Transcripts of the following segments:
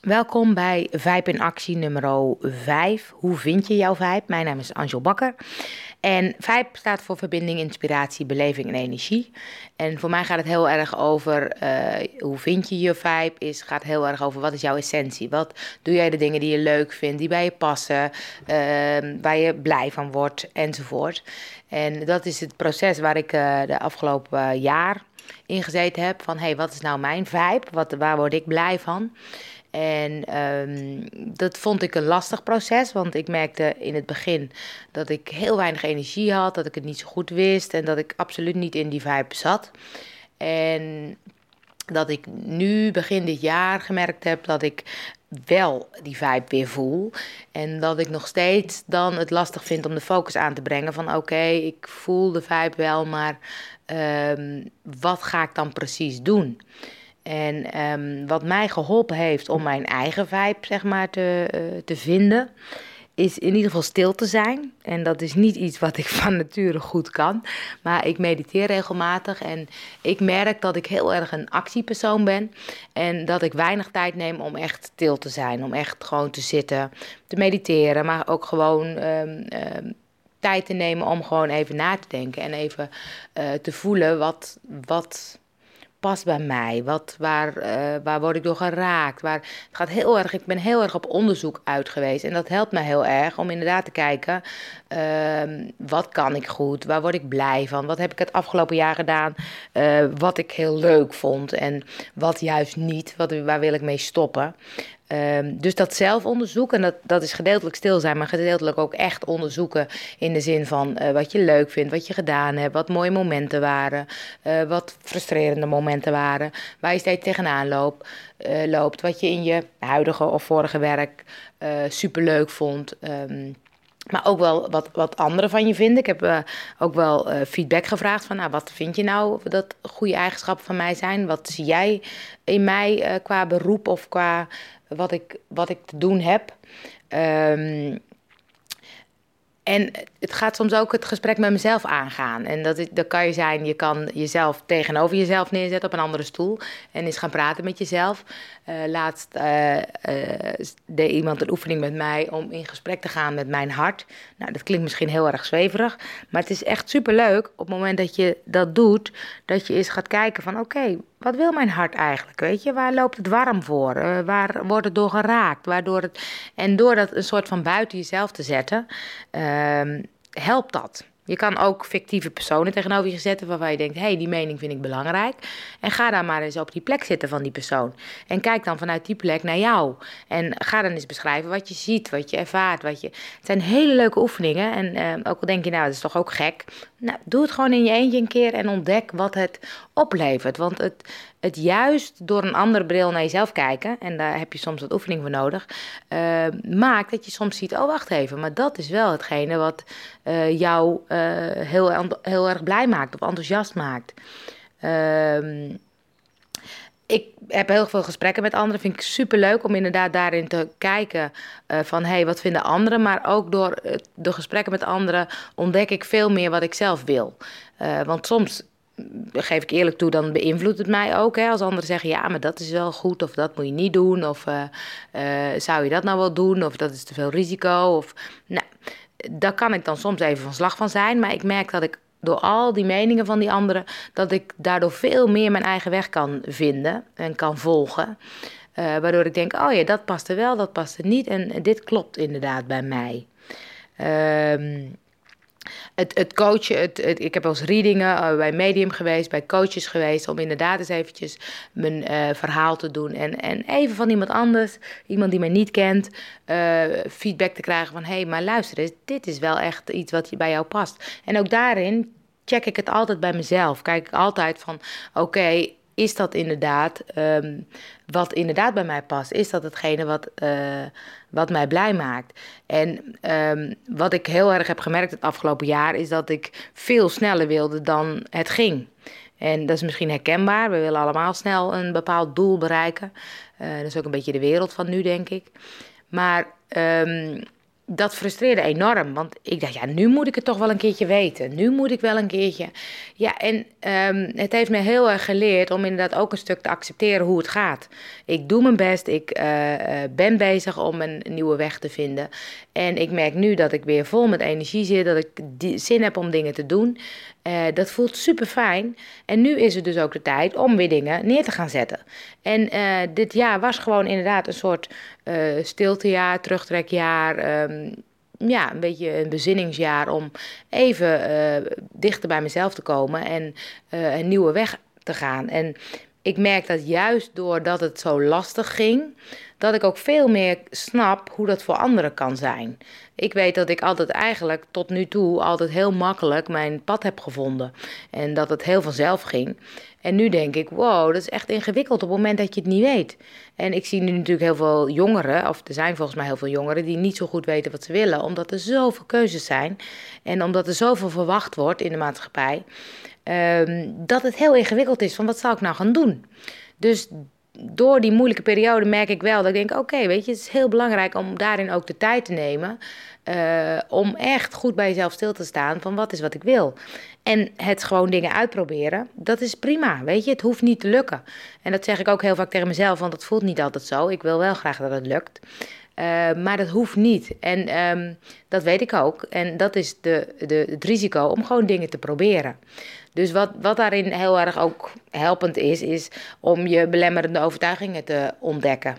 Welkom bij Vibe in actie nummer 5. Hoe vind je jouw vibe? Mijn naam is Angel Bakker. En vibe staat voor verbinding, inspiratie, beleving en energie. En voor mij gaat het heel erg over uh, hoe vind je je vibe. Is, gaat heel erg over wat is jouw essentie. Wat doe jij de dingen die je leuk vindt, die bij je passen, uh, waar je blij van wordt enzovoort. En dat is het proces waar ik uh, de afgelopen jaar in gezeten heb. Van hey, wat is nou mijn vibe? Wat, waar word ik blij van? En um, dat vond ik een lastig proces, want ik merkte in het begin dat ik heel weinig energie had, dat ik het niet zo goed wist en dat ik absoluut niet in die vibe zat. En dat ik nu begin dit jaar gemerkt heb dat ik wel die vibe weer voel. En dat ik nog steeds dan het lastig vind om de focus aan te brengen van oké, ik voel de vibe wel, maar um, wat ga ik dan precies doen? En um, wat mij geholpen heeft om mijn eigen vibe zeg maar, te, uh, te vinden, is in ieder geval stil te zijn. En dat is niet iets wat ik van nature goed kan. Maar ik mediteer regelmatig en ik merk dat ik heel erg een actiepersoon ben. En dat ik weinig tijd neem om echt stil te zijn. Om echt gewoon te zitten, te mediteren. Maar ook gewoon um, um, tijd te nemen om gewoon even na te denken. En even uh, te voelen wat. wat past bij mij? Wat, waar, uh, waar word ik door geraakt? Waar, het gaat heel erg, ik ben heel erg op onderzoek uit geweest. En dat helpt me heel erg om inderdaad te kijken... Uh, wat kan ik goed? Waar word ik blij van? Wat heb ik het afgelopen jaar gedaan? Uh, wat ik heel leuk vond en wat juist niet? Wat, waar wil ik mee stoppen? Um, dus dat zelfonderzoek, en dat, dat is gedeeltelijk stil zijn, maar gedeeltelijk ook echt onderzoeken in de zin van uh, wat je leuk vindt, wat je gedaan hebt, wat mooie momenten waren, uh, wat frustrerende momenten waren, waar je steeds tegenaan loopt, uh, loopt wat je in je huidige of vorige werk superleuk vond. Um, maar ook wel wat, wat anderen van je vinden. Ik heb uh, ook wel uh, feedback gevraagd van, nou, wat vind je nou dat goede eigenschappen van mij zijn? Wat zie jij in mij uh, qua beroep of qua wat ik, wat ik te doen heb? Um, en het gaat soms ook het gesprek met mezelf aangaan. En dat, dat kan je zijn, je kan jezelf tegenover jezelf neerzetten op een andere stoel. En eens gaan praten met jezelf. Uh, laatst uh, uh, deed iemand een oefening met mij om in gesprek te gaan met mijn hart. Nou, dat klinkt misschien heel erg zweverig. Maar het is echt superleuk op het moment dat je dat doet. Dat je eens gaat kijken van oké, wat wil mijn hart eigenlijk? Weet je, waar loopt het warm voor? Uh, waar wordt het door geraakt? Waardoor het, en door dat een soort van buiten jezelf te zetten, uh, helpt dat. Je kan ook fictieve personen tegenover je zetten waarvan je denkt: hé, hey, die mening vind ik belangrijk. En ga daar maar eens op die plek zitten van die persoon. En kijk dan vanuit die plek naar jou. En ga dan eens beschrijven wat je ziet, wat je ervaart. Wat je... Het zijn hele leuke oefeningen. En uh, ook al denk je, nou, dat is toch ook gek. Nou, doe het gewoon in je eentje een keer en ontdek wat het oplevert. Want het, het juist door een andere bril naar jezelf kijken, en daar heb je soms wat oefening voor nodig, uh, maakt dat je soms ziet: oh, wacht even, maar dat is wel hetgene wat uh, jou uh, heel, heel erg blij maakt of enthousiast maakt. Uh, ik heb heel veel gesprekken met anderen. Vind ik super leuk om inderdaad daarin te kijken uh, van hé, hey, wat vinden anderen? Maar ook door uh, de gesprekken met anderen ontdek ik veel meer wat ik zelf wil. Want soms geef ik eerlijk toe, dan beïnvloedt het mij ook. Hè, als anderen zeggen, ja, maar dat is wel goed, of dat moet je niet doen, of zou je dat nou wel doen, of dat is te veel risico. Of, nou, daar kan ik dan soms even van slag van zijn, maar ik merk dat ik door al die meningen van die anderen, dat ik daardoor veel meer mijn eigen weg kan vinden en kan volgen. Uh, waardoor ik denk, oh ja, dat past er wel, dat past er niet en dit klopt inderdaad bij mij. Um, het, het coachen, het, het, ik heb als readingen uh, bij Medium geweest, bij coaches geweest, om inderdaad eens eventjes mijn uh, verhaal te doen. En, en even van iemand anders, iemand die mij niet kent, uh, feedback te krijgen van... hé, hey, maar luister eens, dit is wel echt iets wat bij jou past. En ook daarin check ik het altijd bij mezelf. Kijk ik altijd van, oké, is dat inderdaad um, wat inderdaad bij mij past? Is dat hetgene wat, uh, wat mij blij maakt? En um, wat ik heel erg heb gemerkt het afgelopen jaar is dat ik veel sneller wilde dan het ging. En dat is misschien herkenbaar. We willen allemaal snel een bepaald doel bereiken. Uh, dat is ook een beetje de wereld van nu, denk ik. Maar um, dat frustreerde enorm. Want ik dacht, ja, nu moet ik het toch wel een keertje weten. Nu moet ik wel een keertje. Ja, en um, het heeft me heel erg geleerd om inderdaad ook een stuk te accepteren hoe het gaat. Ik doe mijn best. Ik uh, ben bezig om een nieuwe weg te vinden. En ik merk nu dat ik weer vol met energie zit. Dat ik zin heb om dingen te doen. Uh, dat voelt super fijn. En nu is het dus ook de tijd om weer dingen neer te gaan zetten. En uh, dit jaar was gewoon inderdaad een soort uh, stiltejaar, terugtrekjaar. Um, ja, een beetje een bezinningsjaar om even dichter bij mezelf te komen en een nieuwe weg te gaan. En ik merk dat juist doordat het zo lastig ging, dat ik ook veel meer snap hoe dat voor anderen kan zijn. Ik weet dat ik altijd eigenlijk tot nu toe altijd heel makkelijk mijn pad heb gevonden. En dat het heel vanzelf ging. En nu denk ik, wow, dat is echt ingewikkeld op het moment dat je het niet weet. En ik zie nu natuurlijk heel veel jongeren, of er zijn volgens mij heel veel jongeren, die niet zo goed weten wat ze willen. Omdat er zoveel keuzes zijn. En omdat er zoveel verwacht wordt in de maatschappij. Um, dat het heel ingewikkeld is van wat zal ik nou gaan doen. Dus door die moeilijke periode merk ik wel dat ik denk: oké, weet je, het is heel belangrijk om daarin ook de tijd te nemen. Uh, om echt goed bij jezelf stil te staan van wat is wat ik wil. En het gewoon dingen uitproberen, dat is prima. Weet je, het hoeft niet te lukken. En dat zeg ik ook heel vaak tegen mezelf, want het voelt niet altijd zo. Ik wil wel graag dat het lukt. Uh, maar dat hoeft niet. En um, dat weet ik ook. En dat is de, de, het risico om gewoon dingen te proberen. Dus wat, wat daarin heel erg ook helpend is, is om je belemmerende overtuigingen te ontdekken.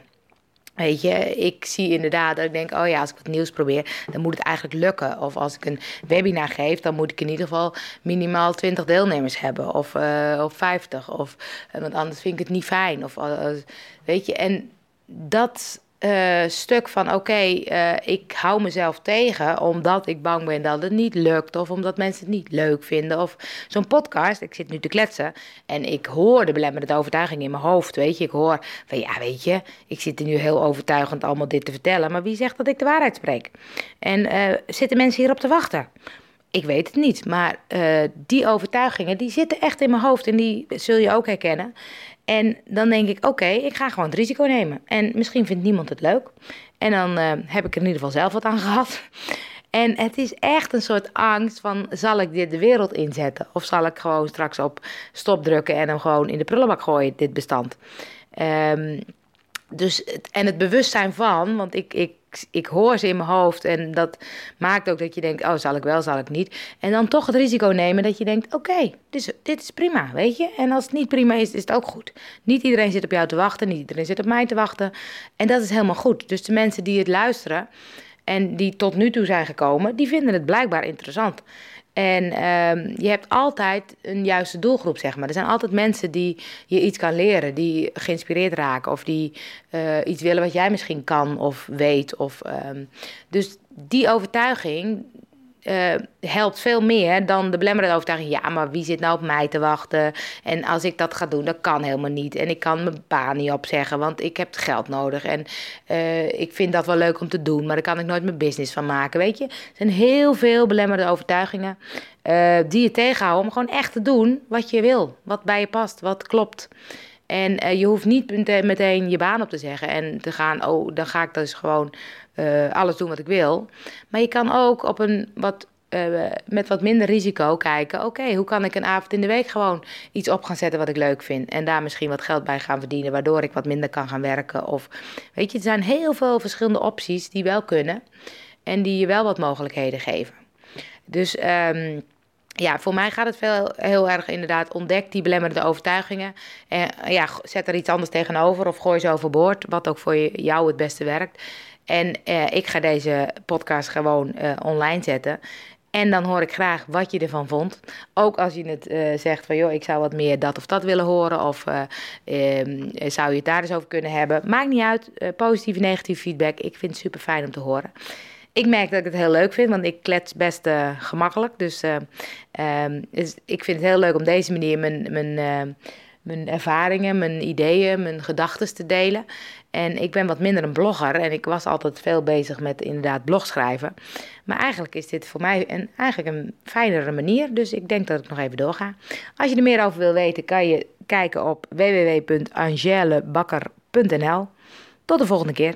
Weet je, ik zie inderdaad dat ik denk, oh ja, als ik wat nieuws probeer, dan moet het eigenlijk lukken. Of als ik een webinar geef, dan moet ik in ieder geval minimaal 20 deelnemers hebben. Of, uh, of 50. Of, want anders vind ik het niet fijn. Of, weet je, en dat uh, stuk van oké, uh, ik hou mezelf tegen omdat ik bang ben dat het niet lukt of omdat mensen het niet leuk vinden. Of zo'n podcast, ik zit nu te kletsen en ik hoor de belemmerende overtuiging in mijn hoofd, weet je. Ik hoor van ja, weet je, ik zit er nu heel overtuigend allemaal dit te vertellen, maar wie zegt dat ik de waarheid spreek? En uh, zitten mensen hierop te wachten? Ik weet het niet, maar die overtuigingen die zitten echt in mijn hoofd en die zul je ook herkennen. En dan denk ik, oké, ik ga gewoon het risico nemen. En misschien vindt niemand het leuk. En dan uh, heb ik er in ieder geval zelf wat aan gehad. En het is echt een soort angst van, zal ik dit de wereld inzetten? Of zal ik gewoon straks op stop drukken en hem gewoon in de prullenbak gooien, dit bestand? Um, dus, en het bewustzijn van, want ik, ik ik hoor ze in mijn hoofd en dat maakt ook dat je denkt, oh, zal ik wel, zal ik niet. En dan toch het risico nemen dat je denkt, oké, dit, dit, is prima, weet je. En als het niet prima is, is het ook goed. Niet iedereen zit op jou te wachten, niet iedereen zit op mij te wachten. En dat is helemaal goed. Dus de mensen die het luisteren en die tot nu toe zijn gekomen, die vinden het blijkbaar interessant. En um, je hebt altijd een juiste doelgroep, zeg maar. Er zijn altijd mensen die je iets kan leren, die geïnspireerd raken of die uh, iets willen wat jij misschien kan of weet. Of, um, dus die overtuiging, uh, helpt veel meer dan de belemmerende overtuiging. Ja, maar wie zit nou op mij te wachten? En als ik dat ga doen, dat kan helemaal niet. En ik kan mijn baan niet opzeggen, want ik heb geld nodig. En uh, ik vind dat wel leuk om te doen, maar daar kan ik nooit mijn business van maken. Weet je, er zijn heel veel belemmerende overtuigingen uh, die je tegenhouden om gewoon echt te doen wat je wil. Wat bij je past, wat klopt. En uh, je hoeft niet meteen je baan op te zeggen en te gaan, oh, dan ga ik dus gewoon uh, alles doen wat ik wil. Maar je kan ook op een wat, uh, met wat minder risico kijken, oké, hoe kan ik een avond in de week gewoon iets op gaan zetten wat ik leuk vind. En daar misschien wat geld bij gaan verdienen, waardoor ik wat minder kan gaan werken. Of weet je, er zijn heel veel verschillende opties die wel kunnen en die je wel wat mogelijkheden geven. Dus. Um, ja, voor mij gaat het veel, heel erg inderdaad. Ontdek die belemmerende overtuigingen. En ja, zet er iets anders tegenover of gooi ze overboord. Wat ook voor jou het beste werkt. En eh, ik ga deze podcast gewoon uh, online zetten. En dan hoor ik graag wat je ervan vond. Ook als je het uh, zegt van joh, ik zou wat meer dat of dat willen horen. Of um, zou je het daar eens over kunnen hebben. Maakt niet uit. positieve, negatieve feedback. Ik vind het super fijn om te horen. Ik merk dat ik het heel leuk vind, want ik klets best uh, gemakkelijk. Dus, um, dus, ik vind het heel leuk om deze manier mijn, mijn, uh, mijn ervaringen, mijn ideeën, mijn gedachten te delen. En ik ben wat minder een blogger en ik was altijd veel bezig met inderdaad blogschrijven. Maar eigenlijk is dit voor mij een, eigenlijk een fijnere manier, dus ik denk dat ik nog even doorga. Als je er meer over wil weten, kan je kijken op www.angelebakker.nl. Tot de volgende keer.